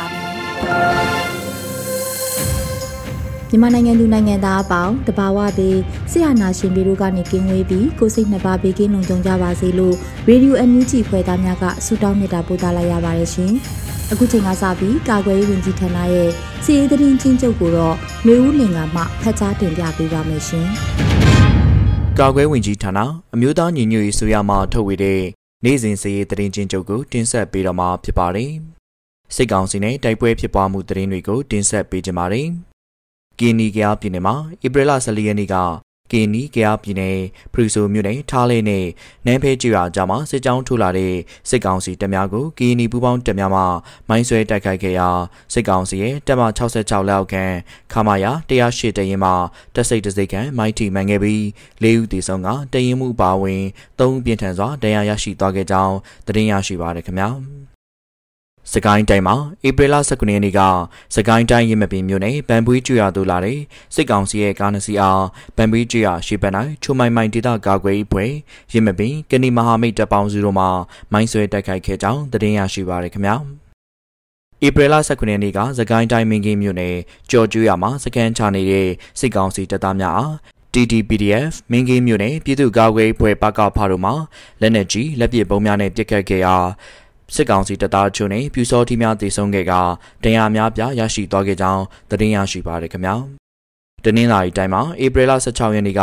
ါပြီ မြန်မာနိုင်ငံသူနိုင်ငံသားအပေါင်းတဘာဝသေးဆရာနာရှင်ပြည်တို့ကနေကင်းဝေးပြီးကိုစိတ်နှစ်ပါးဘေးကင်းလုံခြုံကြပါစေလို့ရေဒီယိုအန်ယူဂျီဖွဲ့သားများကဆုတောင်းမေတ္တာပို့သလိုက်ရပါတယ်ရှင်။အခုချိန်ကစပြီးကာကွယ်ရေးဝန်ကြီးဌာနရဲ့စီရေးသတင်းချင်းချုပ်ကိုတော့မျိုးဦးလင်ကမှဖတ်ကြားတင်ပြပေးပါမယ်ရှင်။ကာကွယ်ဝင်ကြီးဌာနအမျိုးသားညီညွတ်ရေးဆိုရမှထုတ်ဝေတဲ့နေ့စဉ်စီရေးသတင်းချင်းချုပ်ကိုတင်ဆက်ပေးတော့မှာဖြစ်ပါတယ်။ စစ်ကောင်စီနဲ့တိုက်ပွဲဖြစ်ပွားမှုသတင်းတွေကိုတင်ဆက်ပေးကြပါမယ်။ကီနီကယားပြည်နယ်မှာဧပြီလ14ရက်နေ့ကကီနီကယားပြည်နယ်ဖရူဆိုမြို့နယ်ထားလေးနဲ့နန်းဖဲကျွာကြားမှာစစ်ကြောင်းထိုးလာတဲ့စစ်ကောင်စီတပ်များကိုကီနီပူးပေါင်းတပ်များမှမိုင်းဆွဲတိုက်ခိုက်ခဲ့ရာစစ်ကောင်စီရဲ့တပ်မ66လက်အောက်ခံခမာယာ108တရင်မှတပ်စိတ်တစိတ်ခန့်မိုင်းတီမှန်ခဲ့ပြီး၄ဦးသေဆုံးကတရင်မှုပါဝင်၃ဦးပြင်းထန်စွာဒဏ်ရာရရှိသွားခဲ့ကြောင်းသတင်းရရှိပါရခင်ဗျာ။ စကိုင်းတိုင်းမှာဧပြီလ19ရက်နေ့ကစကိုင်းတိုင်းရမပင်မြို့နယ်ဗန်ပွေးကျွရသို့လာတဲ့စစ်ကောင်စီရဲ့ကားနစီအားဗန်ပွေးကျွရရှေ့ဘက်၌ချုံမိုင်မိုင်ဒေသကာကွယ်ရေးဖွဲ့ရမပင်ကဏီမဟာမိတ်တပ်ပေါင်းစုတို့မှမိုင်းဆွဲတိုက်ခိုက်ခဲ့ကြောင်းသတင်းရရှိပါရခင်ဗျာဧပြီလ19ရက်နေ့ကစကိုင်းတိုင်းမင်းကင်းမြို့နယ်ကြော်ကျွရမှာစကန်ချနေတဲ့စစ်ကောင်စီတပ်သားများအား TTPDF မင်းကင်းမြို့နယ်ပြည်သူ့ကာကွယ်ရေးဖွဲ့ပကဖာတို့မှလက်နက်ကြီးလက်ပစ်ပုံးများနဲ့ပစ်ခတ်ခဲ့ရာ စစ်ကောင်စီတပ်သားချို့နဲ့ပြူစောတိများတည်ဆုံခဲ့ကတရားများပြရရှိသွားခဲ့ကြောင်းသတင်းရရှိပါရခင်ဗျာတနင်္လာရီတိုင်းမှာဧပြီလ16ရက်နေ့က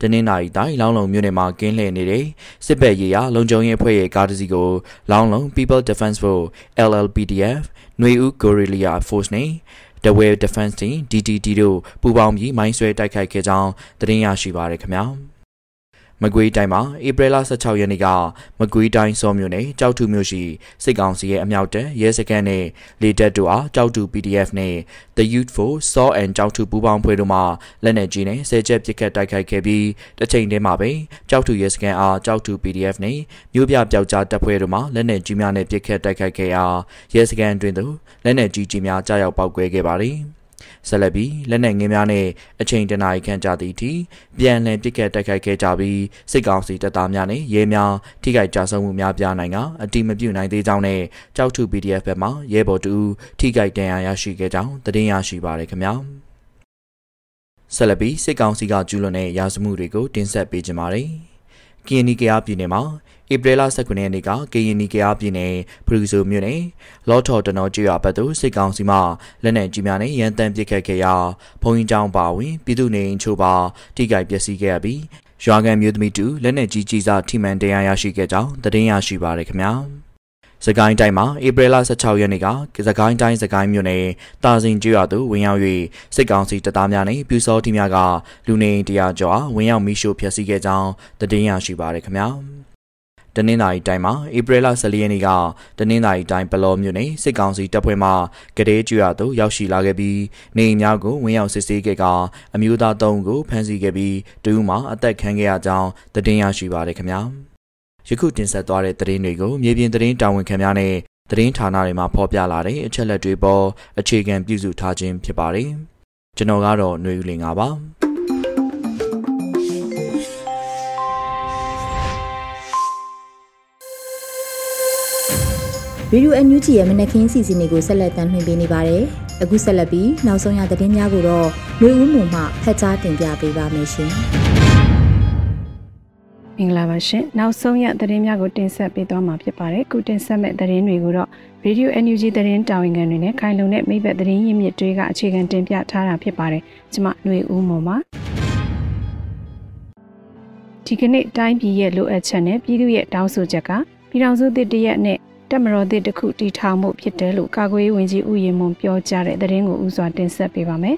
တနင်္လာရီတိုင်းလောင်းလုံမြို့နယ်မှာကင်းလှည့်နေတဲ့စစ်ဘက်ရေးရာလုံခြုံရေးအဖွဲ့ရဲ့ကားတစ်စီးကိုလောင်းလုံ People Defense Force LLPDF ຫນွေဦး Guerrilla Force နဲ့ The Way Defense Team DTD တို့ပူးပေါင်းပြီးမိုင်းဆွဲတိုက်ခိုက်ခဲ့ကြောင်းသတင်းရရှိပါရခင်ဗျာ။ မကွေးတိုင်းမှာဧပြီလ16ရက်နေ့ကမကွေးတိုင်းစောမြို့နယ်ကြောက်ထုမြို့ရှိစစ်ကောင်စီရဲ့အမြောက်တပ်ရဲစခန်းနဲ့လေတပ်တို့အားကြောက်ထု PDF နဲ့ The Youth for Saw and ကြောက်ထုပူးပေါင်းဖွဲ့တို့မှလက်နက်ကြီးနဲ့ဆဲချက်ပစ်ခတ်တိုက်ခိုက်ခဲ့ပြီးတစ်ချိန်တည်းမှာပဲကြောက်ထုရဲစခန်းအားကြောက်ထု PDF နဲ့မြို့ပြပျောက်ကြားတပ်ဖွဲ့တို့မှလက်နက်ကြီးများနဲ့ပစ်ခတ်တိုက်ခိုက်ခဲ့ရာရဲစခန်းအတွင်းသို့လက်နက်ကြီးကြီးများကြားရောက်ပောက်ကွဲခဲ့ပါသည်။ ဆက်လက်ပြီးလက်နက်ငင်းများနဲ့အချိန်တနာရီခန့်ကြာသည့်အထိပြန်လည်ပစ်ခတ်တိုက်ခိုက်ခဲ့ကြပြီးစစ်ကောင်စီတပ်သားများနဲ့ရဲများထိခိုက်ကြဆုံးမှုများပြားနိုင်ကအတိမပြုနိုင်သေးကြောင်းနဲ့ကြောက်ထု PDF ဘက်မှရဲဘော်တူထိခိုက်ဒဏ်ရာရရှိခဲ့ကြောင်းသတင်းရရှိပါရခင်ဗျာဆက်လက်ပြီးစစ်ကောင်စီကကျူးလွန်တဲ့ရာဇမှုတွေကိုတင်ဆက်ပေးကြပါမယ်။ကီနီကယားပြည်နယ်မှာ ဧပြီလ19ရက်နေ့ကကရင်နီကယားပြည်နယ်ဖရူဆိုမြို့နယ်လော့ထော်တနော်ကျွော်ဘက်သို့စစ်ကောင်စီမှလက်နက်ကြီးများနဲ့ရန်တမ်းပစ်ခတ်ခဲ့ရာဘုံကြီးကျောင်းပါဝင်ပြည်သူနေအိမ်ချို့ပါထိခိုက်ပျက်စီးခဲ့ရပြီးရွာကန်မြို့သမီးတူလက်နက်ကြီးကြီးစားထိမှန်တရားရရှိခဲ့ကြောင်းသတင်းရရှိပါရခင်ဗျာ။စကိုင်းတိုင်းမှာဧပြီလ16ရက်နေ့ကစကိုင်းတိုင်းစကိုင်းမြို့နယ်တာစင်ကျွော်သို့ဝင်ရောက်၍စစ်ကောင်စီတပ်သားများနဲ့ပြူစောတီများကလူနေတရားကျော်ဝင်ရောက်မိရှို့ဖျက်ဆီးခဲ့ကြောင်းသတင်းရရှိပါရခင်ဗျာ။ တနင်္သာရီတိုင်းမှာဧပြီလ14ရက်နေ့ကတနင်္သာရီတိုင်းပလောမြို့နယ်စစ်ကောင်စီတပ်ဖွဲ့မှကတဲ့ကျွရသို့ရောက်ရှိလာခဲ့ပြီးနေအိမ်များကိုဝင်ရောက်စစ်ဆေးခဲ့ကအမျိုးသား၃ဦးကိုဖမ်းဆီးခဲ့ပြီးတဦးမှအသက်ခံခဲ့ရကြောင်းသတင်းရရှိပါရခင်ဗျာယခုတင်ဆက်သွားတဲ့သတင်းတွေကိုမြေပြင်သတင်းတာဝန်ခံများနဲ့သတင်းဌာနတွေမှာဖော်ပြလာတဲ့အချက်လက်တွေပေါ်အခြေခံပြုစုထားခြင်းဖြစ်ပါတယ်ကျွန်တော်ကတော့ຫນွေဦးလင်ပါ ရေဒီယိုအန်ယူဂျီရဲ့မနက်ခင်းစီစဉ်တွေကိုဆက်လက်တင်ပြနေပါတယ်။အခုဆက်လက်ပြီးနောက်ဆုံးရသတင်းများကိုတော့လူဦးမှုမှဖတ်ကြားတင်ပြပေးပါမယ်ရှင်။မင်္ဂလာပါရှင်နောက်ဆုံးရသတင်းများကိုတင်ဆက်ပေးသွားမှာဖြစ်ပါတယ်ခုတင်ဆက်မဲ့သတင်းတွေကိုတော့ Radio NUG သတင်းတာဝန်ခံတွေနဲ့ခိုင်လုံတဲ့မိဘသတင်းရင်းမြစ်တွေကအခြေခံတင်ပြထားတာဖြစ်ပါတယ်ကျွန်မຫນွေဦးမော်ပါဒီကနေ့တိုင်းပြည်ရဲ့လိုအပ်ချက်နဲ့ပြည်သူရဲ့တောင်းဆိုချက်ကပြည်ထောင်စုသစ်တရက်နဲ့ တက်မတော်သစ်တစ်ခုတည်ထောင်မှုဖြစ်တယ်လို့ကာကွယ်ရေးဝန်ကြီးဦးရင်မွန်ပြောကြားတဲ့သတင်းကိုဥစွာတင်ဆက်ပေးပါမယ်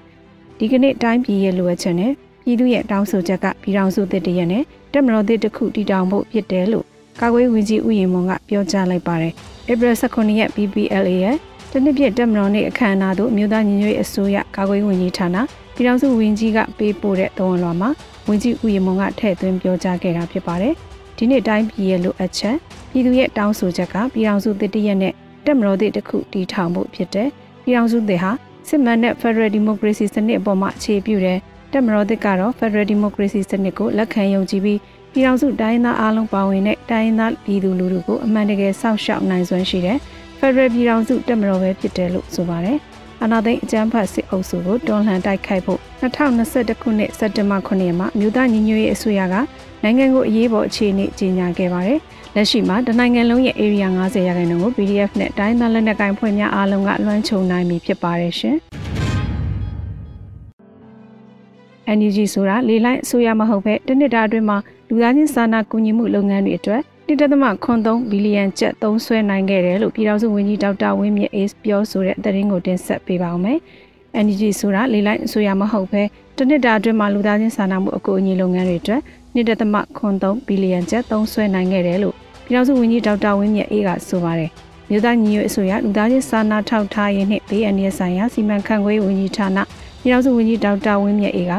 ဒီကနေ့တိုင်းပြည်ရဲ့လိုအပ်ချက်နဲ့ပြည်သူရဲ့တောင်းဆိုချက်ကပြည်ထောင်စုသစ်တရက်နဲ့တက်မတော်သစ်တစ်ခုတည်ထောင်ဖို့ဖြစ်တယ်လို့ကာကွယ်ဝင်ကြီးဦးရင်မွန်ကပြောကြားလိုက်ပါတယ်။ April 19ရက် PPLA ရဲ့တနစ်ပြည့်တက်မတော်နေ့အခမ်းအနားသို့မြို့သားညီညွတ်ရေးအစိုးရကာကွယ်ဝင်ကြီးဌာနပြည်ထောင်စုဝင်ကြီးကပေးပို့တဲ့သဝန်လွှာမှာဝင်ကြီးဦးရင်မွန်ကထည့်သွင်းပြောကြားခဲ့တာဖြစ်ပါတယ်။ ဒီနေ့တိုင်းပြည်ရဲ့လိုအပ်ချက်ပြည်သူရဲ့တောင်းဆိုချက်ကပြည်ထောင်စုသစ်တရက်နဲ့တက်မတော်သစ်တစ်ခုတည်ထောင်ဖို့ဖြစ်တယ်။ပြည်ထောင်စုသစ်ဟာစစ်မှန်တဲ့ Federal Democracy စနစ်အပေါ်မှာအခြေပြုတဲ့တက်မတော်သစ်ကတော့ Federal Democracy စနစ်ကိုလက်ခံယုံကြည်ပြီးပြည်ထောင်စုတိုင်းသားအားလုံးပါဝင်တဲ့တိုင်းသားပြည်သူလူထုကိုအမှန်တကယ်စောင့်ရှောက်နိုင်စွမ်းရှိတဲ့ Federal ပြည်ထောင်စုတက်မတော်ပဲဖြစ်တယ်လို့ဆိုပါတယ်။ အာဏာသိမ်းအကြမ်းဖက်စစ်အုပ်စုကိုတွန်းလှန်တိုက်ခိုက်ဖို့2021ခုနှစ်စက်တင်ဘာ9ရက်မှာမြို့သားညီညွတ်ရေးအစိုးရကနိုင်ငံကိုအရေးပေါ်အခြေအနေကြေညာခဲ့ပါတယ်။လက်ရှိမှာတနိုင်ငံလုံးရဲ့ area 90ရာခိုင်နှုန်းကို PDF နဲ့တိုင်းသားလက်နက်ကိုင်ဖွဲ့များအားလုံးကလွှမ်းခြုံနိုင်ပြီဖြစ်ပါတယ်ရှင်။ NUG ဆိုတာလေလိုင်းအစိုးရမဟုတ်ပဲတနစ်တာအတွင်းမှာလူသားချင်းစာနာကူညီမှုလုပ်ငန်းတွေအတွက် 1.3ဘီလီယံကျပ်သုံးစွဲနိုင်ခဲ့တယ်လို့ပြည်ထောင်စုဝန်ကြီးဒေါက်တာဝင်းမြင့်အေးပြောဆိုတဲ့သတင်းကိုတင်ဆက်ပေးပါောင်းမယ်။ NUG ဆိုတာလေလိုင်းအစိုးရမဟုတ်ပဲတနစ်တာအတွင်းမှာလူသားချင်းစာနာမှုအကူအညီလုပ်ငန်းတွေအတွက်1.3ဘီလီယံကျပ်သုံးစွဲနိုင်ခဲ့တယ်လို့ပြည်ထောင်စုဝန်ကြီးဒေါက်တာဝင်းမြင့်အေးကဆိုပါတယ်။မြို့သားညီညွတ်အစိုးရလူသားချင်းစာနာထောက်ထားရေးနှင့်ဘေးအန္တရာယ်ဆိုင်ရာစီမံခန့်ခွဲရေးဝန်ကြီးဌာနပြည်ထောင်စုဝန်ကြီးဒေါက်တာဝင်းမြင့်အေးက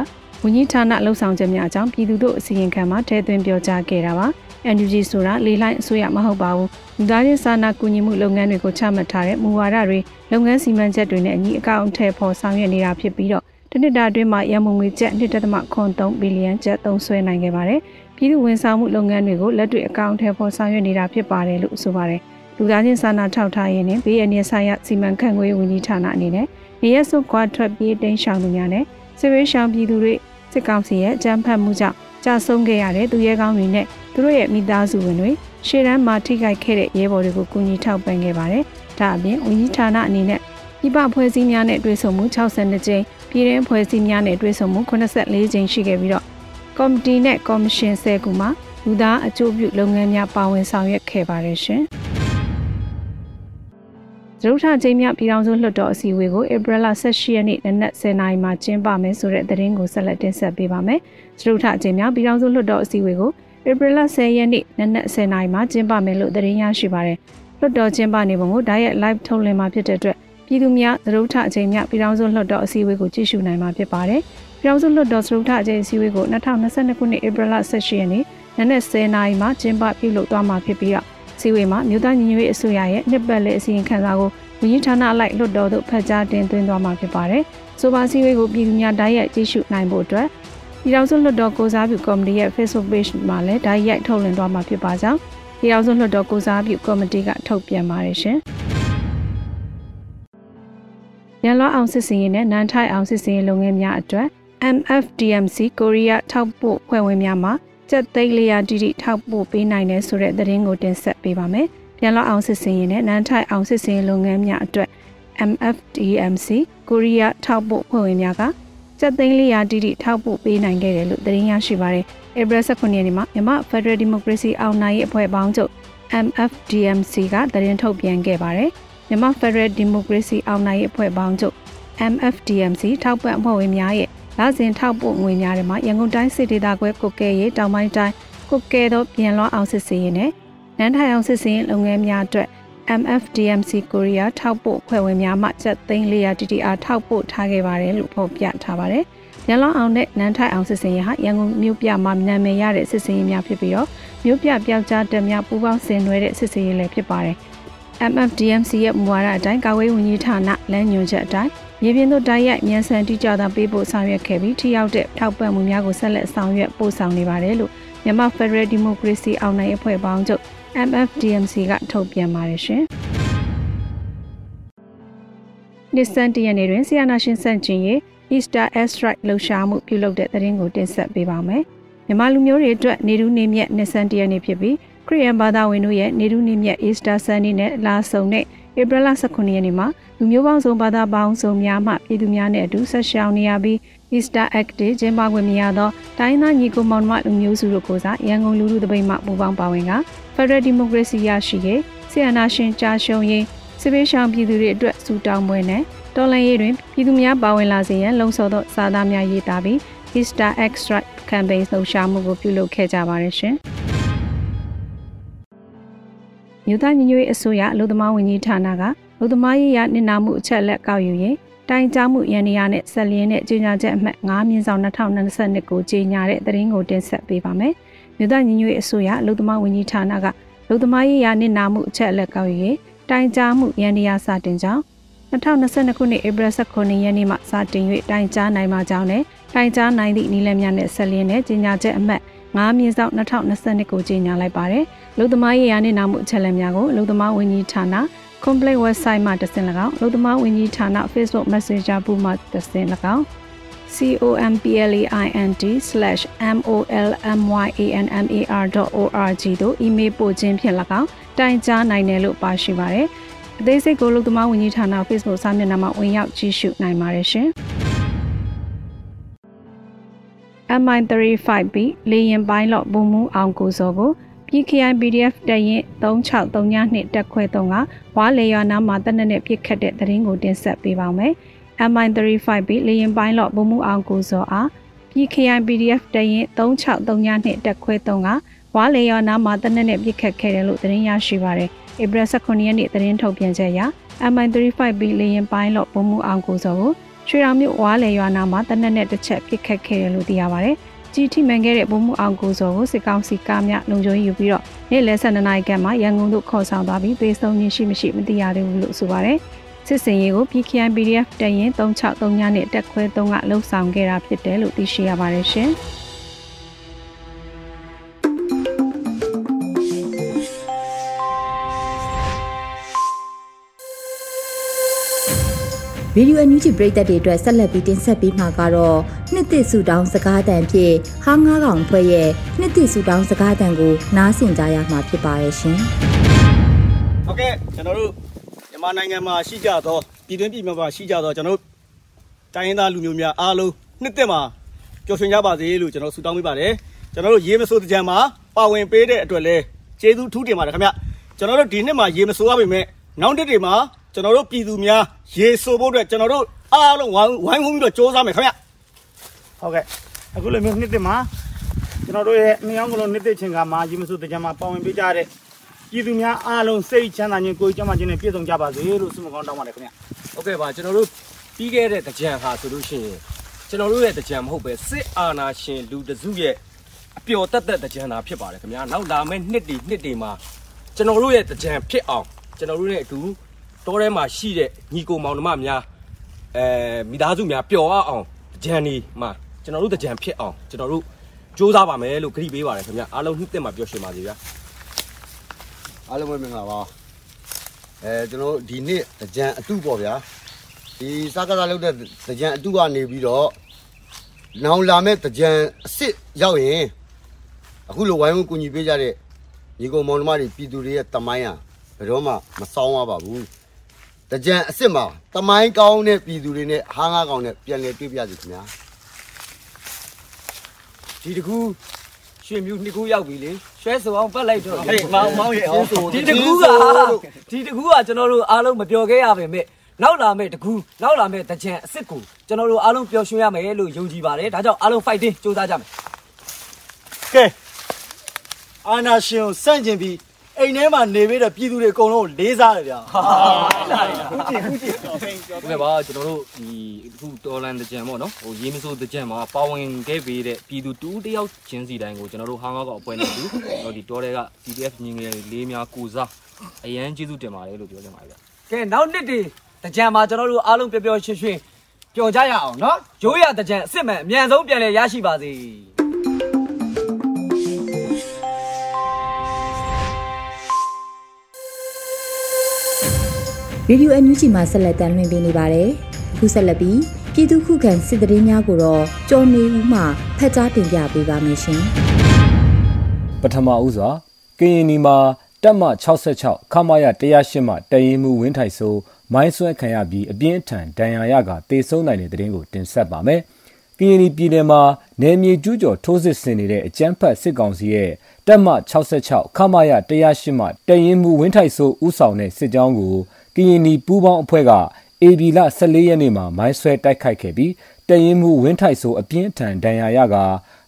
ဝန်ကြီးဌာနလှုပ်ဆောင်ချက်များအကြောင်းပြည်သူတို့အစီရင်ခံမှာထည့်သွင်းပြောကြားခဲ့တာပါ။ NUG ဆိုတာလေလိုင်းအစိုးရမဟုတ်ပါဘူး။လူသားချင်းစာနာကူညီမှုလုပ်ငန်းတွေကိုချမှတ်ထားတဲ့မူဝါဒတွေလုပ်ငန်းစီမံချက်တွေနဲ့အညီအကောင့်အထည်ဖော်ဆောင်ရွက်နေတာဖြစ်ပြီးတော့တနစ်တာအတွင်းမှာရန်မုံငွေကျပ်1.3ဘီလီယံကျပ်သုံးစွဲနိုင်ခဲ့ပါတယ်။ပြည်သူဝန်ဆောင်မှုလုပ်ငန်းတွေကိုလက်တွေ့အကောင့်အထည်ဖော်ဆောင်ရွက်နေတာဖြစ်ပါတယ်လို့ဆိုပါတယ်။လူသားချင်းစာနာထောက်ထားရေးနဲ့ဘေးအန္တရာယ်ဆိုင်ရာစီမံခန့်ခွဲရေးဝန်ကြီးဌာနအနေနဲ့နေရဆုတ်ခွာထွက်ပြေးတိမ်းရှောင်သူများနဲ့စစ်ရေးရှောင်ပြည်သူတွေစစ်ကောင်စီရဲ့အကြမ်းဖက်မှုကြောင့်ကြာဆုံးခဲ့ရတဲ့သူရဲကောင်းတွေနဲ့ သူတို့ရဲ့မိသားစုဝင်တွေရှေ့တန်းမှာထိခိုက်ခဲ့တဲ့ရဲဘော်တွေကိုကူညီထောက်ပံ့ခဲ့ပါတယ်။ဒါအပြင်ဝန်ကြီးဌာနအနေနဲ့ပြည်ပဖွဲ့စည်းများနဲ့တွဲဆုံမှု62ကြိမ်ပြည်တွင်းဖွဲ့စည်းများနဲ့တွဲဆုံမှု84ကြိမ်ရှိခဲ့ပြီးတော့ကော်မတီနဲ့ကော်မရှင်10ခုမှာလူသားအကျိုးပြုလုပ်ငန်းများပါဝင်ဆောင်ရွက်ခဲ့ပါတယ်ရှင်။ဒရုထချိန်မြပြည်ထောင်စုလွှတ်တော်အစည်းအဝေးကိုဧပြီလ18ရက်နေ့နနက်10:00နာရီမှာကျင်းပမယ်ဆိုတဲ့သတင်းကိုဆက်လက်တင်ဆက်ပေးပါမယ်။ဒရုထချိန်မြပြည်ထောင်စုလွှတ်တော်အစည်းအဝေးကို ဧပြီလ10ရက်နေ့နနက်10:00နာရီမှာကျင်းပမယ်လို့သတင်းရရှိပါတယ်။လွှတ်တော်ကျင်းပနေပုံကိုဓာတ်ရိုက် live ထုတ်လွှင့်မှာဖြစ်တဲ့အတွက်ပြည်သူများသရုထအချိန်မြပြည်ထောင်စုလွှတ်တော်အစည်းအဝေးကိုကြည့်ရှုနိုင်မှာဖြစ်ပါတယ်။ပြည်ထောင်စုလွှတ်တော်သရုထအချိန်အစည်းအဝေးကို2022ခုနှစ်ဧပြီလ18ရက်နေ့နနက်10:00နာရီမှာကျင်းပပြုလုပ်သွားမှာဖြစ်ပြီးတော့စီဝေးမှာမြို့သားညီညွတ်ရေးအစိုးရရဲ့နှစ်ပတ်လည်အစီရင်ခံစာကိုဝန်ကြီးဌာနအလိုက်လွှတ်တော်သို့ဖတ်ကြားတင်သွင်းသွားမှာဖြစ်ပါတယ်။ဆိုပါစည်းဝေးကိုပြည်သူများဓာတ်ရိုက်ကြည့်ရှုနိုင်ဖို့အတွက် ပြည်ထောင်စုလွှတ်တော်ကိုစားပြုကော်မတီရဲ့ Facebook Page မှာလည်းဓာတ်ရိုက်ထုတ်လွှင့်သွားမှာဖြစ်ပါကြောင်းပြည်ထောင်စုလွှတ်တော်ကိုစားပြုကော်မတီကထုတ်ပြန်ပါတယ်ရှင်။ရန်လွှအောင်စစ်စင်ရင်နဲ့နန်းထိုက်အောင်စစ်စင်ရင်လုပ်ငန်းများအတွက် MFDMC ကိုရီးယားထောက်ပို့ဖွဲ့ဝင်များမှာစက်သိန်းလျာတီတီထောက်ပို့ပေးနိုင်တယ်ဆိုတဲ့သတင်းကိုတင်ဆက်ပေးပါမယ်။ပြန်လောအောင်စစ်စင်ရင်နဲ့နန်းထိုက်အောင်စစ်စင်လုပ်ငန်းများအတွက် MFDMC ကိုရီးယားထောက်ပို့ဖွဲ့ဝင်များက စက်သိန်း400တိတိထောက်ပို့ပေးနိုင်ခဲ့တယ်လို့သတင်းရရှိပါတယ်။ဧပြီ19ရက်နေ့မှာမြန်မာ Federal Democracy အောင်နိုင်ရေးအဖွဲ့ပေါင်းချုပ် MFDMC ကသတင်းထုတ်ပြန်ခဲ့ပါတယ်။မြန်မာ Federal Democracy အောင်နိုင်ရေးအဖွဲ့ပေါင်းချုပ် MFDMC ထောက်ပံ့အဖွဲ့ဝင်များရဲ့လစဉ်ထောက်ပို့ငွေများတွေမှာရန်ကုန်တိုင်းစစ်ဒေသခွဲကုတ်ကဲရေးတောင်ပိုင်းတိုင်းကုတ်ကဲသောပြန်လောအောင်စစ်စင်ရင်နဲ့နန်းထိုင်အောင်စစ်စင်လုပ်ငန်းများအတွက် MFDMC ကိုရီးယားထောက်ပို့ဖွဲ့ဝင်များမှစက်သိန်း400 TTR ထောက်ပို့ထားခဲ့ပါတယ်လို့ဖော်ပြထားပါတယ်။ရန်လောင်းအောင်နဲ့နန်းထိုင်အောင်စစ်စင်ရဟာရန်ကုန်မြို့ပြမှာနာမည်ရတဲ့စစ်စင်ရများဖြစ်ပြီးတော့မြို့ပြပျောက်ကြားတက်များပူးပေါင်းဆင်နွှဲတဲ့စစ်စင်ရလည်းဖြစ်ပါတယ်။ MFDMC ရဲ့မူဝါဒအတိုင်းကာကွယ်ဝင်ကြီးဌာနလမ်းညွှန်ချက်အတိုင်းမြေပြင်သို့တိုက်ရိုက်မြန်ဆန်တိကျသာပေးဖို့ဆောင်ရွက်ခဲ့ပြီးထိရောက်တဲ့ထောက်ပံ့မှုများကိုဆက်လက်ဆောင်ရွက်ပို့ဆောင်နေပါတယ်လို့မြန်မာ Federal Democracy အောင်နိုင်အဖွဲ့ပေါင်းချုပ် MFDMC ကထုတ်ပြန်ပါတယ်ရှင်။နှစ်စန်တရနေ့တွင်ဆီယနာရှင်စန့်ကျင်ရေး Easter Airstrike လှုပ်ရှားမှုပြုလုပ်တဲ့သတင်းကိုတင်ဆက်ပေးပါမယ်။မြန်မာလူမျိုးတွေအတွက်နေတူးနေမြက်နှစ်ဆန်းတရက်နေ့ဖြစ်ပြီးခရစ်ယာန်ဘာသာဝင်တို့ရဲ့နေတူးနေမြက် Easter Sunday နဲ့လာဆုံတဲ့ဧပြီလ18ရက်နေ့မှာလူမျိုးပေါင်းစုံဘာသာပေါင်းစုံများမှပြည်သူများနဲ့အတူဆက်ရှောင်နေရပြီး Easter Act ကျင်းပခွင့်မရသောတိုင်းသားညီကိုမောင်နှမလူမျိုးစုတို့ကိုစားရန်ကုန်လူလူတပိတ်မှပူပေါင်းပါဝင်က Federal Democracy ရရှိရေးဆီယနာရှင်ကြာရှုံးရေးစစ်ပေးရှောင်ပြည်သူတွေအတွက်စူတောင်းပွဲနဲ့တော်လှန်ရေးတွင်ပြည်သူများပါဝင်လာစေရန်လှုံ့ဆော်သောစာသားများရေးသားပြီး Easter Extra Campaign လှုပ်ရှားမှုကိုပြုလုပ်ခဲ့ကြပါတယ်ရှင်။မြို့သားညီညွတ်ရေးအစိုးရအလို့သမားဝန်ကြီးဌာနကလူသမားရေးရနစ်နာမှုအချက်လက်ကောက်ယူရင် တိုင်ကြားမှုရန်ရာနဲ့ဆက်လျင်းတဲ့ကြေညာချက်အမှတ်9မြင်းဆောင်2022ကိုကြေညာတဲ့သတင်းကိုတင်ဆက်ပေးပါမယ်။မြို့သားညီညွတ်ရေးအစိုးရအလို့သမားဝန်ကြီးဌာနကလူသမားရေးရနစ်နာမှုအချက်လက်ကောက်ယူရင်တိုင်ကြားမှုရန်ရာစတင်ကြောင်း2022ခုနှစ်ဧပြီ19ရက်နေ့မှစတင်၍တိုင်ကြားနိုင်မှာကြောင်းနဲ့တိုင်ကြားနိုင်သည့်နည်းလမ်းများနဲ့ဆက်လျင်းတဲ့ကြေညာချက်အမှတ်9မြင်းဆောင်2022ကိုကြေညာလိုက်ပါတယ်။လူသမားရေးရနစ်နာမှုအချက်လက်များကိုလူသမားဝန်ကြီးဌာန complete website မှာတက်ဆင်၎င်းလူသမားဝန်ကြီးဌာန Facebook Messenger ပူမှာတက်ဆင်၎င်း complaint.molmyanmar.org တို့ email ပို့ခြင်းဖြင့်၎င်းတိုင်ကြားနိုင်တယ်လို့ပါရှိပါတယ်။အသေးစိတ်ကိုလူသမားဝန်ကြီးဌာန Facebook စာမျက်နှာမှာဝင်ရောက်ကြည့်ရှုနိုင်ပါတယ်ရှင်။ MI35B လေရင်ပိုင်းလော့ဘုံမူအောင်ကိုစောကို PKI PDF တရင်3632တက်ခွဲ3ကဝါလေရွာနာမှာတနက်နဲ့ပြစ်ခတ်တဲ့သတင်းကိုတင်ဆက်ပေးပါမယ်။ MI35B လေရင်ပိုင်းလော့ဘုံမူအောင်ကိုစောအား PKI PDF တရင်3632တက်ခွဲ3ကဝါလေရွာနာမှာတနက်နဲ့ပြစ်ခတ်ခဲ့တယ်လို့သတင်းရရှိပါတယ်။ဧပြီ18ရက်နေ့သတင်းထုတ်ပြန်ချက်အရ MI35B လေရင်ပိုင်းလော့ဘုံမူအောင်ကိုစောကိုရွှေရောင်မြို့ဝါလေရွာနာမှာတနက်နဲ့တစ်ချက်ပြစ်ခတ်ခဲ့တယ်လို့သိရပါတယ်။ ကြီးထိမှန်ခဲ့တဲ့ဗိုလ်မှူးအောင်ကိုစောကိုစစ်ကောင်စီကားများလုံခြုံရေးယူပြီးတော့နေ့လယ်12နာရီခန့်မှာရန်ကုန်သို့ခေါ်ဆောင်သွားပြီးပေးဆုံးခြင်းရှိမရှိမသိရသေးဘူးလို့ဆိုပါတယ်။စစ်စင်ရေးကို PKI PDF တရင်363ညနဲ့တက်ခွဲ3ကလှုပ်ဆောင်ခဲ့တာဖြစ်တယ်လို့သိရှိရပါတယ်ရှင်။ ရေဒီယိုအန်ယူဂျီပရိသတ်တွေအတွက်ဆက်လက်ပြီးတင်ဆက်ပေးမှာကတော့နှစ်သစ်ဆူတောင်းစကားတန်ဖြင့်ဟားငါးကောင်ဖွဲ့ရဲ့နှစ်သစ်ဆူတောင်းစကားတန်ကိုနားဆင်ကြရမှာဖြစ်ပါရဲ့ရှင်။ဟုတ်ကဲ့ကျွန်တော်တို့မြန်မာနိုင်ငံမှာရှိကြသောပြည်တွင်းပြည်ပမှာရှိကြသောကျွန်တော်တို့တိုင်းရင်းသားလူမျိုးများအားလုံးနှစ်သစ်မှာပျော်ရွှင်ကြပါစေလို့ကျွန်တော်ဆုတောင်းပေးပါတယ်။ကျွန်တော်တို့ရေမစိုးတကြံမှာပါဝင်ပေးတဲ့အတွက်လည်းကျေးဇူးထူးတင်ပါတယ်ခင်ဗျ။ကျွန်တော်တို့ဒီနှစ်မှာရေမစိုးရပါမယ်။နောက်တစ်တွေမှာ ကျွန်တော်တို့ပြည်သူများရေဆိုဖို့အတွက်ကျွန်တော်တို့အားလုံးဝိုင်းဝိုင်းဝန်းပြီးတော့စ조사မယ်ခင်ဗျဟုတ်ကဲ့အခုလိုမျိုးနှစ်သစ်မှာကျွန်တော်တို့ရဲ့မြေအောင်ကလုံးနှစ်သစ်ချင်းကမှာရေမစုတကြမှာပါဝင်ပေးကြတဲ့ပြည်သူများအားလုံးစိတ်ချမ်းသာခြင်းကိုယ်ကျန်းမာခြင်းနဲ့ပြည့်စုံကြပါစေလို့ဆုမကောင်းတောင်းပါတယ်ခင်ဗျဟုတ်ကဲ့ပါကျွန်တော်တို့ပြီးခဲ့တဲ့တကြံဟာဆိုလို့ရှိရင်ကျွန်တော်တို့ရဲ့တကြံမဟုတ်ပဲစစ်အာဏာရှင်လူတစုရဲ့အပျော်တက်တက်တကြံတာဖြစ်ပါတယ်ခင်ဗျာနောက်လာမယ့်နှစ်တွေနှစ်တွေမှာကျွန်တော်တို့ရဲ့တကြံဖြစ်အောင်ကျွန်တော်တို့ရဲ့အတူ တောထဲမှာရှိတဲ့ညီကိုမောင်နှမများအဲမိသားစုများပျော်အောင်ကြံနေမှာကျွန်တော်တို့ကြံဖြစ်အောင်ကျွန်တော်တို့စူးစမ်းပါမယ်လို့ခရီးပေးပါတယ်ခင်ဗျအားလုံးနှစ်သက်မှာပျော်ရွှင်ပါစေဗျာအားလုံးပဲမင်္ဂလာပါအဲကျွန်တော်ဒီနေ့ကြံအတုပေါ့ဗျာဒီစကားစားလုပ်တဲ့ကြံအတုကနေပြီးတော့နောင်လာမဲ့ကြံအစ်စ်ရောက်ရင်အခုလိုဝိုင်းဝန်းကူညီပေးကြတဲ့ညီကောင်မောင်နှမတွေပြည်သူတွေရဲ့တမိုင်းဟာဘယ်တော့မှမဆောင်ရပါဘူး တကြံအစ်စ်မှာတမိုင်းကောင်းတဲ့ပြည်သူတွေနဲ့ဟားငါးကောင်နဲ့ပြန်လည်တွေ့ပြစီခင်ဗျာဒီတကူရွှေမြူနှစ်ခုရောက်ပြီလေရွှဲစုအောင်ပတ်လိုက်တော့ဟေးမောင်မောင်ရဲ့အောင်ဆိုဒီတကူကဒီတကူကကျွန်တော်တို့အားလုံးမပြောခဲ့ရပါမယ်နောက်လာမယ့်တကူနောက်လာမယ့်တကြံအစ်စ်ကိုကျွန်တော်တို့အားလုံးပျော်ရွှင်ရမယ်လို့ယုံကြည်ပါတယ်ဒါကြောင့်အားလုံး fighting စူးစမ်းကြမယ်ကဲအာနာရှင်ကိုစန့်ကျင်ပြီး အိမ်ထဲမှာနေပြီးတော့ပြည်သူတွေအကုန်လုံးလေးစားတယ်ဗျာဟာလာတယ်ခုကြည့်ခုကြည့်ဟုတ်ကဲ့ပါကျွန်တော်တို့ဒီအခုတော်လန်တကြံပေါ့နော်ဟိုရေးမစိုးတကြံမှာပါဝင်ခဲ့ပေးတဲ့ပြည်သူတူးတယောက်ချင်းစီတိုင်းကိုကျွန်တော်တို့ဟာငါကောက်အပွဲနေတူတော့ဒီတော်တွေက PDF ညီငယ်လေးများကိုစားအရန်ကျေးဇူးတင်ပါတယ်လို့ပြောချင်ပါတယ်ဗျကဲနောက်နှစ်တည်းတကြံမှာကျွန်တော်တို့အားလုံးပျော်ပျော်ရွှင်ရွှင်ပျော်ကြရအောင်နော်ရိုးရတကြံအစ်စ်မှန်အမြန်ဆုံးပြန်လည်ရရှိပါစေ ရေဒီယိုအန်ယူဂျီမှာဆက်လက်တင်ပြနေပါတယ်။အခုဆက်လက်ပြီးပြည်သူခုခံစစ်တရင်များကိုတော့ကြော်နေဦးမှဖက်ကြားတင်ပြပေးပါမယ်ရှင်ပထမဦးစွာကရင်နီမှာတက်မ66ခမာရ108မှတရင်မှုဝင်းထိုက်ဆိုမိုင်းဆွဲခံရပြီးအပြင်းထန်ဒဏ်ရာရကတေဆုံးနိုင်တဲ့တဲ့ရင်ကိုတင်ဆက်ပါမယ်။ကရင်ပြည်နယ်မှာနယ်မြေကျူးကျော်ထိုးစစ်ဆင်နေတဲ့အကြမ်းဖက်စစ်ကောင်စီရဲ့တက်မ66ခမာရ108မှတရင်မှုဝင်းထိုက်ဆိုဥဆောင်တဲ့စစ်ကြောင်းကို ကရင်ပူးပေါင်းအဖွဲ့က AB လ14ရက်နေ့မှာမိုင်းဆွဲတိုက်ခိုက်ခဲ့ပြီးတရင်မှုဝင်းထိုက်ဆိုအပြင်းထန်ဒဏ်ရာရက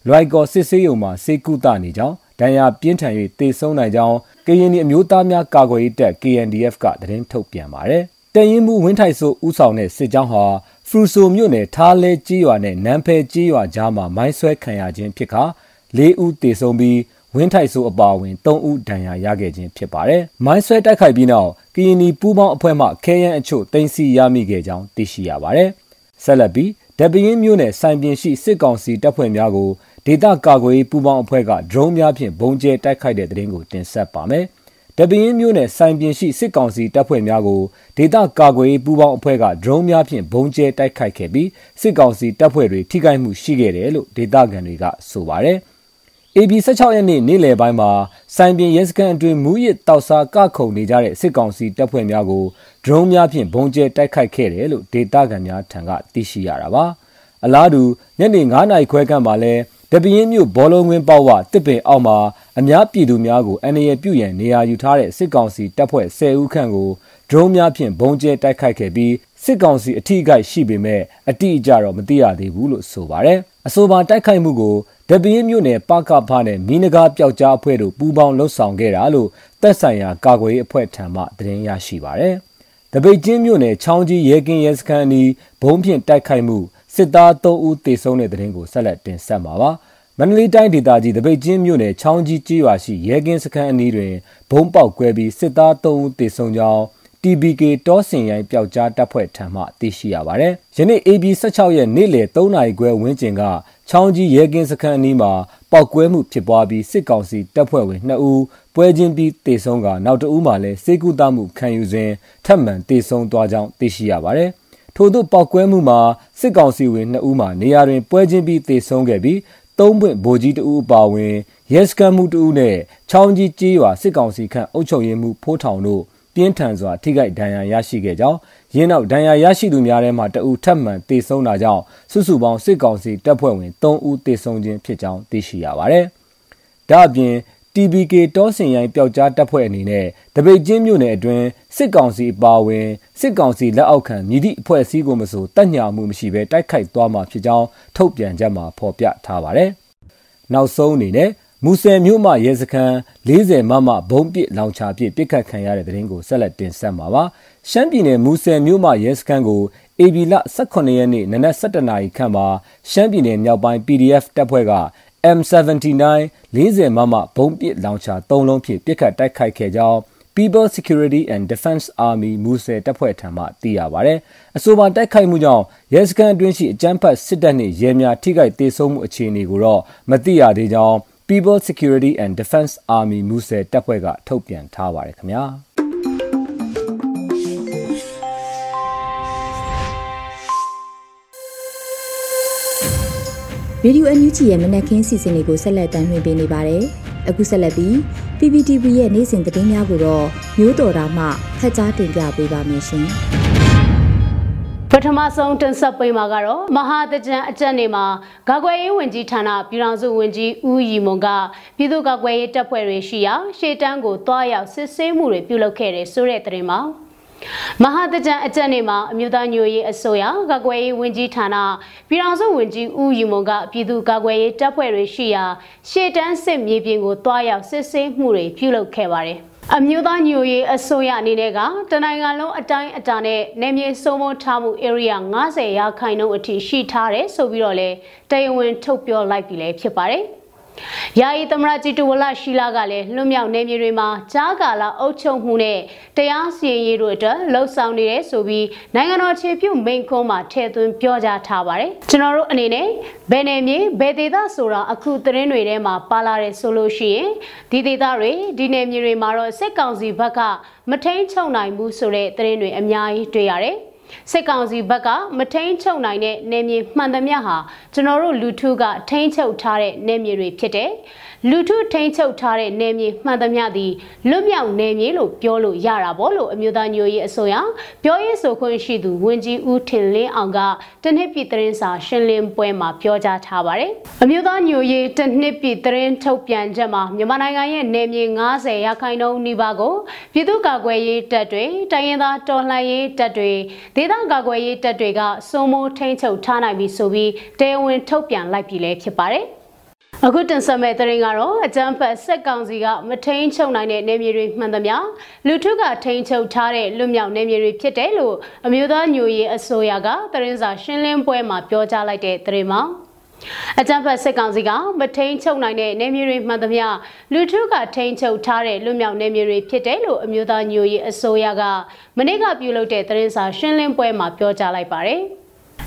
လွိုက်ကော်စစ်ဆေးရုံမှာစေကုသနေကြောင်းဒဏ်ရာပြင်းထန်၍တေဆုံးနိုင်ကြောင်းကရင်အမျိုးသားများကာကွယ်ရေးတပ် KNDF ကသတင်းထုတ်ပြန်ပါတယ်တရင်မှုဝင်းထိုက်ဆိုဥဆောင်တဲ့စစ်ကြောင်းဟာဖရူဆိုမြို့နယ်ထားလဲကြီးရွာနဲ့နန်းဖဲကြီးရွာကြားမှာမိုင်းဆွဲခံရခြင်းဖြစ်ခါ၄ဦးတေဆုံးပြီး ဝင်းထိုက်ဆိုအပါအဝင်၃ဦးဒဏ်ရာရခဲ့ခြင်းဖြစ်ပါတယ်။မိုင်းဆွဲတိုက်ခိုက်ပြီးနောက်ကရင်နီပူးပေါင်းအဖွဲ့မှခဲယမ်းအချို့တင်စီရမိခဲ့ကြောင်းသိရှိရပါတယ်။ဆက်လက်ပြီးဒပင်းမြို့နယ်စိုင်ပြင်ရှိစစ်ကောင်စီတပ်ဖွဲ့များကိုဒေသကာကွယ်ရေးပူးပေါင်းအဖွဲ့ကဒရုန်းများဖြင့်ဘုံကျဲတိုက်ခိုက်တဲ့တဲ့ရင်ကိုတင်ဆက်ပါမယ်။တပင်းမျိုးနယ်စိုင်ပြင်ရှိစစ်ကောင်စီတပ်ဖွဲ့များကိုဒေသကာကွယ်ရေးပူးပေါင်းအဖွဲ့ကဒရုန်းများဖြင့်ဘုံကျဲတိုက်ခိုက်ခဲ့ပြီးစစ်ကောင်စီတပ်ဖွဲ့တွေထိခိုက်မှုရှိခဲ့တယ်လို့ဒေသခံတွေကဆိုပါတယ်။ AB 16ရက်နေ့နေ့လယ်ပိုင်းမှာစိုင်ပြင်ရဲစခန်းအတွင်းမူရစ်တောက်စားကခုံနေကြတဲ့စစ်ကောင်စီတပ်ဖွဲ့များကိုဒရုန်းများဖြင့်ဘုံကျဲတိုက်ခိုက်ခဲ့တယ်လို့ဒေသခံများထံကသိရှိရတာပါ။အလားတူညနေ9:00နာရီခွဲခန့်မှာလဲတပင်းမြို့ဘောလုံးဝင်းပေါဝတစ်ပင်အောက်မှာအများပြည်သူများကိုအန္တရာယ်ပြုရန်နေရာယူထားတဲ့စစ်ကောင်စီတပ်ဖွဲ့10ဦးခန့်ကိုဒရုန်းများဖြင့်ဘုံကျဲတိုက်ခိုက်ခဲ့ပြီးစစ်ကောင်စီအထိအခိုက်ရှိပေမဲ့အတိအကျတော့မသိရသေးဘူးလို့ဆိုပါတယ်။အဆိုပါတိုက်ခိုက်မှုကို ဒပင်းမြို့နယ်ပကဖနဲ့မီနဂါပျောက်ကြားအဖွဲ့တို့ပူးပေါင်းလှုပ်ဆောင်ခဲ့တာလို့တပ်ဆိုင်ရာကာကွယ်ရေးအဖွဲ့ထံမှသတင်းရရှိပါတယ်။တပိတ်ချင်းမြို့နယ်ချောင်းကြီးရဲကင်းရဲစခန်းအနီးဘုံဖြင့်တိုက်ခိုက်မှုစစ်သား3ဦးသေဆုံးတဲ့တဲ့ရင်ကိုဆက်လက်တင်ဆက်မှာပါ။မန္တလေးတိုင်းဒေသကြီးတပိတ်ချင်းမြို့နယ်ချောင်းကြီးကျေးရွာရှိရဲကင်းစခန်းအနီးတွင်ဘုံပေါက်ကွဲပြီးစစ်သား3ဦးသေဆုံးကြောင်း TBK တောစင်ရိုင်းပျောက်ကြားတပ်ဖွဲ့ထံမှသိရှိရပါတယ်။ယနေ့ AB 16ရက်နေ့လယ်3နာရီခွဲဝန်းကျင်က ချောင်းကြီးရဲကင်းစခန်းအနီးမှာပောက်ကွဲမှုဖြစ်ပွားပြီးစစ်ကောင်စီတပ်ဖွဲ့ဝင်2ဦးပွဲချင်းပြီးတေဆုံးကနောက်တဦးမှလည်းစေကူတမှုခံယူစဉ်ထပ်မံတေဆုံးသွားကြောင်းသိရှိရပါတယ်။ထို့သို့ပောက်ကွဲမှုမှာစစ်ကောင်စီဝင်2ဦးမှနေရာတွင်ပွဲချင်းပြီးတေဆုံးခဲ့ပြီးသုံးပွင့်ဗိုလ်ကြီးတဦးအပါဝင်ရဲစခန်းမှုတဦးနဲ့ချောင်းကြီးကြေးရွာစစ်ကောင်စီခန့်အုပ်ချုပ်ရေးမှူးဖိုးထောင်တို့ပြင်းထန်စွာထိခိုက်ဒဏ်ရာရရှိခဲ့ကြောင်း ရင်းနောက်ဒဏ်ရာရရှိသူများထဲမှတဦးထပ်မံတေဆုံးတာကြောင့်စုစုပေါင်းစစ်ကောင်စီတပ်ဖွဲ့ဝင်3ဦးတေဆုံးခြင်းဖြစ်ကြောင်းသိရှိရပါတယ်။ဒါ့အပြင် TBK တောစင်ရိုင်းပျောက်ကြားတပ်ဖွဲ့အနေနဲ့တပိတ်ချင်းမြို့နယ်အတွင်းစစ်ကောင်စီအပါအဝင်စစ်ကောင်စီလက်အောက်ခံမြည်သည့်အဖွဲ့အစည်းကိုမဆိုတက်ညာမှုမရှိဘဲတိုက်ခိုက်သွားမှာဖြစ်ကြောင်းထုတ်ပြန်ချက်မှာဖော်ပြထားပါတယ်။နောက်ဆုံးအနေနဲ့မူဆယ်မြို့မှရဲစခန်း40မမဘုံပစ်လောင်ချပစ်ပစ်ခတ်ခံရတဲ့တဲ့ရင်ကိုဆက်လက်တင်ဆက်မှာပါ။ ရှမ်းပြည်နယ်မူဆယ်မြို့မှရဲစခန်းကို AB လ18ရက်နေ့နနက်7:00နာရီခန့်မှာရှမ်းပြည်နယ်မြောက်ပိုင်း PDF တပ်ဖွဲ့က M79 40မမဘုံပစ်လောင်ချ3လုံးဖြင့်ပစ်ခတ်တိုက်ခိုက်ခဲ့ကြောင်း People Security and Defense Army မူဆယ်တပ်ဖွဲ့ထံမှသိရပါဗျ။အဆိုပါတိုက်ခိုက်မှုကြောင့်ရဲစခန်းအတွင်းရှိအကြမ်းဖက်စစ်တပ်နှင့်ရဲများထိခိုက်ဒေဆုံးမှုအခြေအနေကိုတော့မသိရသေးကြောင်း People Security and Defense Army မူဆယ်တပ်ဖွဲ့ကထုတ်ပြန်ထားပါတယ်ခင်ဗျာ။ ရေဒီယိုအန်ယူဂျီရဲ့မနက်ခင်းစီစဉ်လေးကိုဆက်လက်တင်ပြနေပါတယ်။အခုဆက်လက်ပြီး PPTV ရဲ့နေ့စဉ်သတင်းများကိုတော့မျိုးတော်တာမှဖတ်ကြားတင်ပြပေးပါမယ်ရှင်။ပထမဆုံးတင်ဆက်ပေးမှာကတော့မဟာတကြံအကြက်နေမှာကာကွယ်ရေးဝန်ကြီးဌာနပြည်ထောင်စုဝန်ကြီးဦးရီမွန်ကပြည်သူ့ကာကွယ်ရေးတပ်ဖွဲ့တွေရှိရာရှေ့တန်းကိုတွားရောက်စစ်ဆေးမှုတွေပြုလုပ်ခဲ့တယ်ဆိုတဲ့သတင်းမှာ မဟာတကြံအကြက်နေမှာအမျိုးသားညွရေးအစိုးရကာကွယ်ရေးဝန်ကြီးဌာနပြည်ထောင်စုဝန်ကြီးဦးယူမွန်ကပြည်သူ့ကာကွယ်ရေးတပ်ဖွဲ့တွေရှိရာရှေ့တန်းစစ်မြေပြင်ကိုတွားရောက်စစ်ဆေးမှုတွေပြုလုပ်ခဲ့ပါတယ်အမျိုးသားညိုရေးအစိုးရအနေနဲ့ကတနိုင်ငံလုံးအတိုင်းအတာနဲ့နယ်မြေစိုးမိုးထားမှု area 90ရာခိုင်နှုန်းအထိရှိထားတယ်ဆိုပြီးတော့လဲတရားဝင်ထုတ်ပြောလိုက်ပြီလည်းဖြစ်ပါတယ်။ ယာယီသမရကြီးတူဝလရှိလာကလည်းလွတ်မြောက်နေမြေတွေမှာကြားကာလအုပ်ချုပ်မှုနဲ့တရားစီရင်ရေးတို့အတွက်လှုပ်ဆောင်နေတယ်ဆိုပြီးနိုင်ငံတော်ခြေပြုမိန့်ခွန်းမှာထည့်သွင်းပြောကြားထားပါတယ်ကျွန်တော်တို့အနေနဲ့ဘယ်နယ်မြေဘယ်ဒေသဆိုတာအခုသတင်းတွေထဲမှာပါလာတယ်ဆိုလို့ရှိရင်ဒီဒေသတွေဒီနယ်မြေတွေမှာတော့စစ်ကောင်စီဘက်ကမထိန်ချုပ်နိုင်ဘူးဆိုတဲ့သတင်းတွေအများကြီးတွေ့ရတယ် စစ်ကောင်စီဘက်ကမထိန်ချုပ်နိုင်တဲ့နေမြေမှန်သမျှဟာကျွန်တော်တို့လူထုကထိန်ချုပ်ထားတဲ့နေမြေတွေဖြစ်တယ်လူထုထိန်ချုပ်ထားတဲ့နေမြေမှန်သမျှသည်လွတ်မြောက်နေမြေလို့ပြောလို့ရတာပေါ့လို့အမျိုးသားညိုရေးအစိုးရပြောရေးဆိုခွင့်ရှိသူဝန်ကြီးဦးထင်လင်းအောင်ကတနစ်ပြည်သတင်းစာရှင်းလင်းပွဲမှာပြောကြားထားပါတယ်အမျိုးသားညိုရေးတနစ်ပြည်သတင်းထုတ်ပြန်ချက်မှာမြန်မာနိုင်ငံရဲ့နေမြေ90ရာခိုင်နှုန်းနီးပါးကိုပြည်သူ့ကာကွယ်ရေးတပ်တွေတိုင်းရင်းသားတော်လှန်ရေးတပ်တွေဒေသကာကွယ်ရေးတပ်တွေကစိုးမိုးထိန်းချုပ်ထားနိုင်ပြီဆိုပြီးတရားဝင်ထုတ်ပြန်လိုက်ပြီလည်းဖြစ်ပါတယ်အခုတင်ဆက်မဲ့သတင်းကတော့အကြမ်းဖက်စက်ကောင်စီကမထိန်ချုပ်နိုင်တဲ့နေမြေတွေမှန်သမျှလူထုကထိန်ချုပ်ထားတဲ့လွတ်မြောက်နေမြေတွေဖြစ်တယ်လို့အမျိုးသားညိုရေးအစိုးရကသတင်းစာရှင်းလင်းပွဲမှာပြောကြားလိုက်တဲ့သတင်းမှာ အကြံဖတ်စစ်ကောင်စီကမထိန်ချုပ်နိုင်တဲ့နေမြေတွေမှန်သမျှလူထုကထိန်ချုပ်ထားတဲ့လူမြောက်နေမြေတွေဖြစ်တယ်လို့အမျိုးသားညိုရေးအစိုးရကမနေ့ကပြုလုပ်တဲ့သတင်းစာရှင်းလင်းပွဲမှာပြောကြားလိုက်ပါတယ်။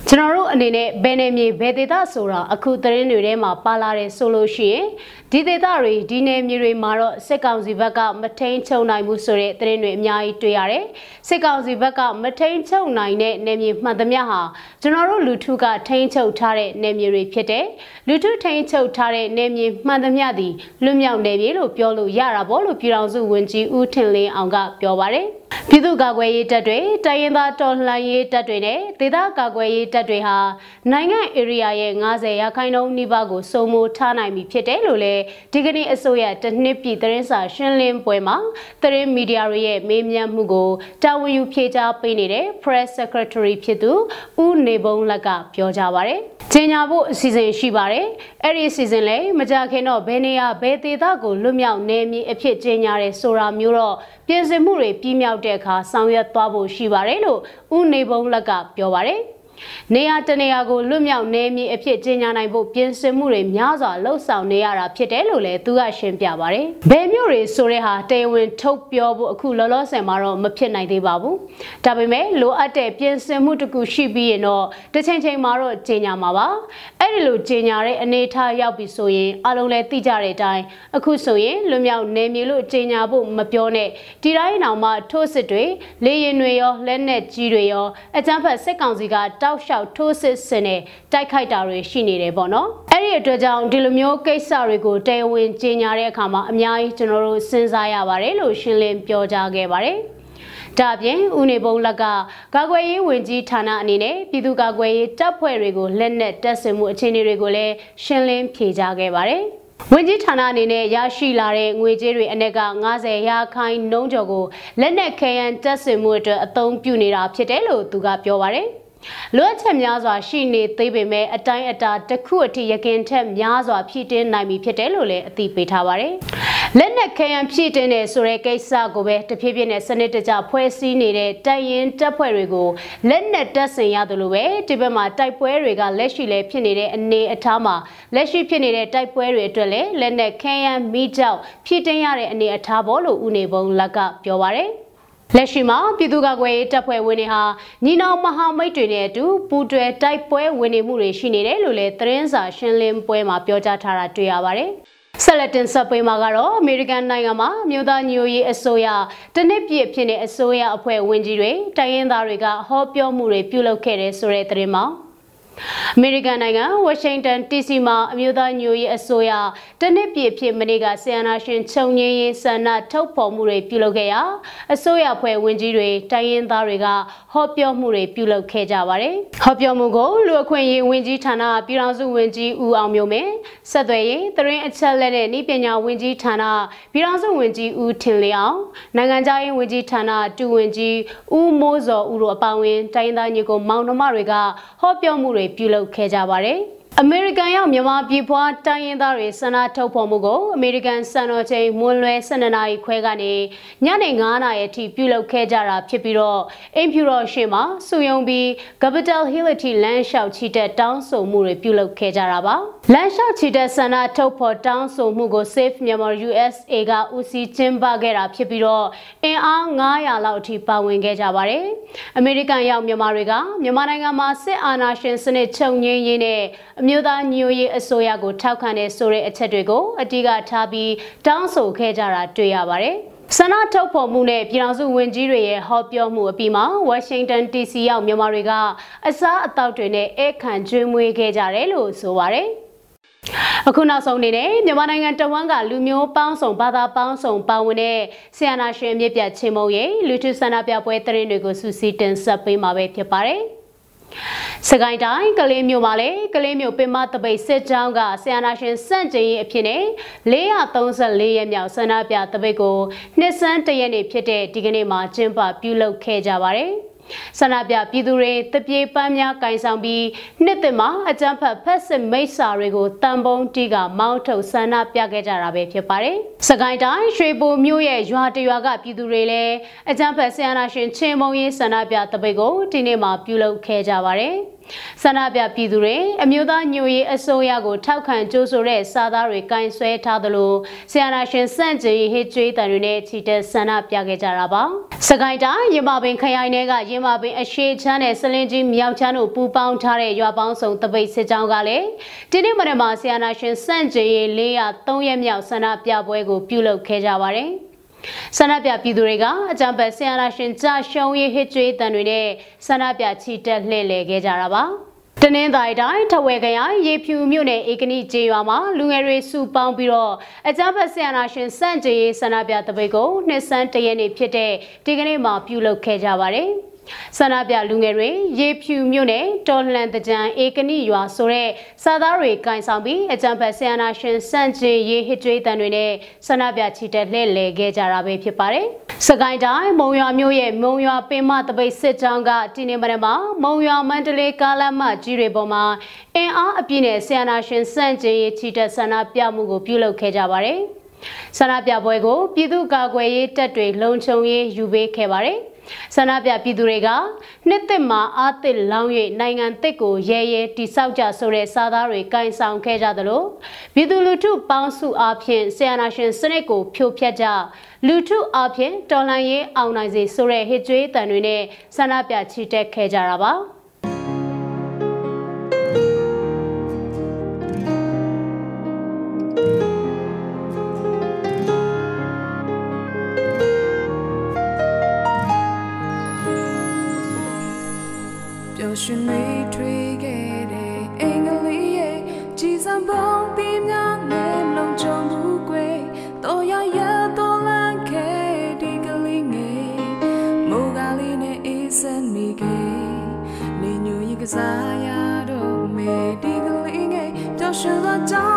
ကျွန်တော်တို့အနေနဲ့ဘယ်နယ်မြေဘယ်ဒေသဆိုတာအခုသတင်းတွေထဲမှာပါလာတယ်ဆိုလို့ရှိရင်ဒီဒေသတွေဒီနယ်မြေတွေမှာတော့စစ်ကောင်စီဘက်ကမထိန်ချုပ်နိုင်ဘူးဆိုတဲ့သတင်းတွေအများကြီးတွေ့ရတယ်စစ်ကောင်စီဘက်ကမထိန်ချုပ်နိုင်တဲ့နယ်မြေမှန်သမျှဟာကျွန်တော်တို့လူထုကထိန်ချုပ်ထားတဲ့နယ်မြေတွေဖြစ်တယ်လူထုထိန်ချုပ်ထားတဲ့နယ်မြေမှန်သမျှသည်လွတ်မြောက်နယ်မြေလို့ပြောလို့ရတာပေါ့လို့ပြည်ထောင်စုဝန်ကြီးဦးထင်လင်းအောင်ကပြောပါတယ်ပြည်သူ့ကာကွယ်ရေးတပ်တွေတိုင်းရင်းသားတော်လှန်ရေးတပ်တွေနဲ့ဒေသကာကွယ်ရေးတပ်တွေဟာနိုင်ငံဧရိယာရဲ့90ရာခိုင်နှုန်းနီးပါးကိုစုံမိုးထားနိုင်ပြီဖြစ်တယ်လို့လည်းဒီကနေ့အစိုးရတနှစ်ပြည်သတင်းစာရှင်းလင်းပွဲမှာသတင်းမီဒီယာတွေရဲ့မေးမြန်းမှုကိုတာဝန်ယူဖြေကြားပေးနေတဲ့ Press Secretary ဖြစ်သူဦးနေဘုံလက်ကပြောကြားပါရယ်။ကျင်ညာဖို့အစီအစဉ်ရှိပါတယ်။အဲ့ဒီအစီအစဉ်လည်းမကြခင်တော့ဘယ်နေရာဘယ်ဒေသကိုလွတ်မြောက်နေမည်အဖြစ်ကျင်ညာရဲဆိုတာမျိုးတော့ပြင်ဆင်မှုတွေပြီးမြောက်တဲ့အခါဆောင်ရွက်သွားဖို့ရှိပါတယ်လို့ဦးနေဘုံလက်ကပြောပါတယ်။ နေရာတနေရာကိုလွတ်မြောက်နေမည်အဖြစ်ကြေညာနိုင်ဖို့ပြင်ဆင်မှုတွေများစွာလှုပ်ဆောင်နေရတာဖြစ်တယ်လို့လည်းသူကရှင်းပြပါတယ်။ဘယ်မျိုးတွေဆိုတဲ့ဟာတရားဝင်ထုတ်ပြောဖို့အခုလောလောဆယ်မှာတော့မဖြစ်နိုင်သေးပါဘူး။ဒါပေမဲ့လိုအပ်တဲ့ပြင်ဆင်မှုတစ်ခုရှိပြီးရင်တော့တစ်ချိန်ချိန်မှာတော့ကြေညာမှာပါ။အဲ့ဒီလိုကြေညာတဲ့အနေအထားရောက်ပြီဆိုရင်အလုံးလည်းသိကြတဲ့အတိုင်းအခုဆိုရင်လွတ်မြောက်နေမည်လို့ကြေညာဖို့မပြောနဲ့ဒီတိုင်းအောင်မှထိုးစစ်တွေလေရင်တွေရောလက်နက်ကြီးတွေရောအကြမ်းဖက်စစ်ကောင်စီကတောက်လျှောက်ထိုးစစ်ဆင်တဲ့တိုက်ခိုက်တာတွေရှိနေတယ်ပေါ့နော်အဲ့ဒီအတွက်ကြောင့်ဒီလိုမျိုးကိစ္စတွေကိုတရားဝင်ကြေညာတဲ့အခါမှာအများကြီးကျွန်တော်တို့စဉ်းစားရပါတယ်လို့ရှင်းလင်းပြောကြားခဲ့ပါတယ်ဒါပြင်ဦးနေဘုံလက်ကကာကွယ်ရေးဝန်ကြီးဌာနအနေနဲ့ပြည်သူ့ကာကွယ်ရေးတပ်ဖွဲ့တွေကိုလက်နက်တပ်ဆင်မှုအခြေအနေတွေကိုလည်းရှင်းလင်းဖြေကြားခဲ့ပါတယ်။ဝန်ကြီးဌာနအနေနဲ့ရရှိလာတဲ့ငွေကြေးတွေအနက်က90ရာခိုင်နှုန်းကျော်ကိုလက်နက်ခဲယမ်းတပ်ဆင်မှုအတွက်အသုံးပြုနေတာဖြစ်တယ်လို့သူကပြောပါတယ်။ လွတ်ချက်များစွာရှိနေသေးပေမဲ့အတိုင်းအတာတစ်ခုအထိရကင်ထက်များစွာဖြည့်တင်းနိုင်ပြီဖြစ်တယ်လို့လည်းအသိပေးထားပါတယ်။လက်နက်ခဲယမ်းဖြည့်တင်းတဲ့ဆိုတဲ့ကိစ္စကိုပဲတဖြည်းဖြည်းနဲ့စနစ်တကျဖွဲ့စည်းနေတဲ့တိုက်ရင်တပ်ဖွဲ့တွေကိုလက်နက်တပ်ဆင်ရတယ်လို့ပဲဒီဘက်မှာတိုက်ပွဲတွေကလက်ရှိလည်းဖြစ်နေတဲ့အနေအထားမှာလက်ရှိဖြစ်နေတဲ့တိုက်ပွဲတွေအတွက်လည်းလက်နက်ခဲယမ်းမိကြောက်ဖြည့်တင်းရတဲ့အနေအထားပေါ်လို့ဦးနေဘုံလက်ကပြောပါရယ်။ လက်ရှိမှာပြည်သူ့ကာကွယ်ရေးတပ်ဖွဲ့ဝင်တွေဟာညီနောင်မဟာမိတ်တွေနဲ့အတူပူးတွဲတိုက်ပွဲဝင်နေမှုတွေရှိနေတယ်လို့လည်းသတင်းစာရှင်းလင်းပွဲမှာပြောကြားထားတာတွေ့ရပါတယ်။ဆက်လက်တင်ဆက်ပေးမှာကတော့အမေရိကန်နိုင်ငံမှာမြို့သားညိုရေးအစိုးရတနစ်ပြည့်ဖြစ်တဲ့အစိုးရအဖွဲ့ဝင်ကြီးတွေတိုင်းရင်းသားတွေကဟောပြောမှုတွေပြုလုပ်ခဲ့တဲ့ဆိုတဲ့သတင်းမှာ အမေရိကန်နိုင်ငံဝါရှင်တန် DC မှာအမျိုးသားညိုရေးအစိုးရတနစ်ပြည့်ဖြစ်မနေ့ကဆီယနာရှင်ခြုံငင်းရေးဆန္ဒထုတ်ဖော်မှုတွေပြုလုပ်ခဲ့ရာအစိုးရဖွဲ့ဝင်ကြီးတွေတိုင်းရင်းသားတွေကဟောပြောမှုတွေပြုလုပ်ခဲ့ကြပါတယ်။ဟောပြောမှုကိုလူအခွင့်ရေးဝင်ကြီးဌာနပြည်ထောင်စုဝင်ကြီးဦးအောင်မျိုးမင်းဆက်သွယ်ရေးသတင်းအချက်လက်နဲ့ဤပညာဝင်ကြီးဌာနပြည်ထောင်စုဝင်ကြီးဦးထင်လျောင်နိုင်ငံခြားရေးဝင်ကြီးဌာနတူဝင်ကြီးဦးမိုးစောဦးတို့အပါအဝင်တိုင်းသားညီကိုမောင်နှမတွေကဟောပြောမှုတွေပြုလုပ်ခဲ့ကြပါတယ်။ အမေရိကန်ရောက်မြန်မာပြည်ဖွားတိုင်းရင်းသားတွေဆန္ဒထုတ်ဖော်မှုကိုအမေရိကန်စံတော်ချိန်မွန်းလွဲ12နာရီခွဲကနေညနေ9နာရီအထိပြုလုပ်ခဲ့ကြတာဖြစ်ပြီးတော့အင်ဖြူတော်ရှေ့မှာစုယုံပြီး Capital Hill အထိလမ်းလျှောက်ချီတက်တောင်းဆိုမှုတွေပြုလုပ်ခဲ့ကြတာပါလမ်းလျှောက်ချီတက်ဆန္ဒထုတ်ဖော်တောင်းဆိုမှုကို Safe Myanmar USA ကဦးစီးကျင်းပခဲ့တာဖြစ်ပြီးတော့အင်အား900လောက်အထိပါဝင်ခဲ့ကြပါတယ်အမေရိကန်ရောက်မြန်မာတွေကမြန်မာနိုင်ငံမှာစစ်အာဏာရှင်စနစ်ချုပ်ငြိမ်းရေးနဲ့မျိုးသားညိုရေးအစိုးရကိုထောက်ခံတဲ့ဆိုတဲ့အချက်တွေကိုအတိကထားပြီးတောင်းဆိုခဲ့ကြတာတွေ့ရပါတယ်။ဆန္ဒထုတ်ဖော်မှုနဲ့ပြည်ထောင်စုဝန်ကြီးတွေရဲ့ဟောပြောမှုအပြီးမှာဝါရှင်တန် DC ရောက်မြန်မာတွေကအစားအသောက်တွေနဲ့ဧကန်ကျွေးမွေးခဲ့ကြတယ်လို့ဆိုပါတယ်။အခုနောက်ဆုံးအနေနဲ့မြန်မာနိုင်ငံတဝန်းကလူမျိုးပေါင်းစုံဘာသာပေါင်းစုံပါဝင်တဲ့ဆီယနာရှင်မြစ်ပြချင်းမုံရဲ့လူထုဆန္ဒပြပွဲသတင်းတွေကိုစူးစီးတင်ဆက်ပေးမှာပဲဖြစ်ပါတယ်။ စကိုင်းတိုင်းကလေးမြို့မှာလည်းကလေးမြို့ပင်မတပိတ်စစ်ကြောင်းကဆီယနာရှင်စန့်ကျင်ရေးအဖြစ်နဲ့434ရက်မြောက်ဆန္ဒပြတပိတ်ကိုနှစ်စန်းတရက်နေ့ဖြစ်တဲ့ဒီကနေ့မှာကျင်းပပြုလုပ်ခဲ့ကြပါတယ်။ ဆန္ဒပြပြည်သူတွေတပြေပန်းများကင်ဆောင်ပြီးနှစ်သက်မှာအကြမ်းဖက်ဖက်စစ်မိတ်ဆာတွေကိုတန်ပုံးတီးကမောင်းထုတ်ဆန္ဒပြခဲ့ကြတာပဲဖြစ်ပါတယ်။စကိုင်းတိုင်းရွှေဘိုမြို့ရဲ့ရွာတရွာကပြည်သူတွေလည်းအကြမ်းဖက်ဆီယနာရှင်ချင်းမုံရေးဆန္ဒပြတပိတ်ကိုဒီနေ့မှာပြုလုပ်ခဲ့ကြပါတယ်။ ဆန္ဒပြပြည်သူတွေအမျိုးသားညွရေးအစိုးရကိုထောက်ခံကြိုးဆိုတဲ့စာသားတွေကင်ဆွဲထားသလိုဆီယနာရှင်စန့်ကျင်ဟစ်ကြွေးတန်တွေနဲ့ချီတက်ဆန္ဒပြခဲ့ကြတာပါစကိုင်းတိုင်းရမပင်ခရိုင်ထဲကရမပင်အရှိချမ်းနဲ့စလင်းကြီးမြောက်ချမ်းတို့ပူးပေါင်းထားတဲ့ရွာပေါင်းစုံတပိတ်စစ်ကြောင်းကလည်းဒီနေ့မနက်မှာဆီယနာရှင်စန့်ကျင်ရေး403ရက်မြောက်ဆန္ဒပြပွဲကိုပြုလုပ်ခဲ့ကြပါတယ် ဆန္ဒပြပြည်သူတွေကအကြံပတ်ဆရာနာရှင်ကြရှုံးရေးဟစ်ကြွေးတန်တွေနဲ့ဆန္ဒပြချီတက်လှည့်လည်ခဲ့ကြတာပါတနင်္သာရီတိုင်းထဝယ်ခရိုင်ရေဖြူမြို့နယ်ဧကနိကျေးရွာမှာလူငယ်တွေစုပေါင်းပြီးတော့အကြမ်းဖက်ဆရာနာရှင်စန့်ကြေးဆန္ဒပြတပိတ်ကိုနှစ်ဆန်းတရက်နေ့ဖြစ်တဲ့ဒီကနေ့မှာပြုလုပ်ခဲ့ကြပါတယ်။ ဆန္ဒပြလူငယ်တွေရေဖြူမြို့နယ်တော်လှန်တကြံဧကနိရွာဆိုတဲ့စာသားတွေကင်ဆောင်ပြီးအကြံဖက်ဆီယနာရှင်စန့်ကျင်ရေးဟစ်ကြွေးတန်တွေနဲ့ဆန္ဒပြချီတက်လှည့်လည်ခဲ့ကြတာပဲဖြစ်ပါတယ်။စကိုင်းတိုင်းမုံရွာမြို့ရဲ့မုံရွာပင်မတပိတ်စစ်ကြောင်းကဒီနေ့မနက်မှာမုံရွာမန္တလေးကားလမ်းမကြီးတွေပေါ်မှာအင်အားအပြည့်နဲ့ဆီယနာရှင်စန့်ကျင်ရေးချီတက်ဆန္ဒပြမှုကိုပြုလုပ်ခဲ့ကြပါတယ်။ဆန္ဒပြပွဲကိုပြည်သူ့ကာကွယ်ရေးတပ်တွေလုံခြုံရေးယူပေးခဲ့ပါတယ်။ ဆန္ဒပြပြည်သူတွေကနှစ်သက်မှာအာသစ်လောင်း၍နိုင်ငံတစ်ကိုရဲရဲတိဆောက်ကြဆိုတဲ့စာသားတွေကင်ဆောင်ခဲ့ကြသလိုပြည်သူလူထုပေါင်းစုအားဖြင့်ဆီယနာရှင်စနစ်ကိုဖြိုဖျက်ကြလူထုအားဖြင့်တော်လှန်ရေးအောင်နိုင်စေဆိုတဲ့ဟစ်ကြွေးတန်တွေနဲ့ဆန္ဒပြချီတက်ခဲ့ကြတာပါ။ ရှင်တွေထွေးခဲ့တဲ့အင်္ဂလိပ်ရဲ့ကြည်စံပုံပြီးများနဲ့လုံခြုံမှုကွယ်တော်ရရတော်လန့်ခဲ့ဒီကလေးငယ်မိုးကလေးနဲ့အေးစက်နေခဲ့နေညူရင်ကစားရတော့မေဒီကလေးငယ်ကြောက်ရွံ့သောကြောင့်တဲ့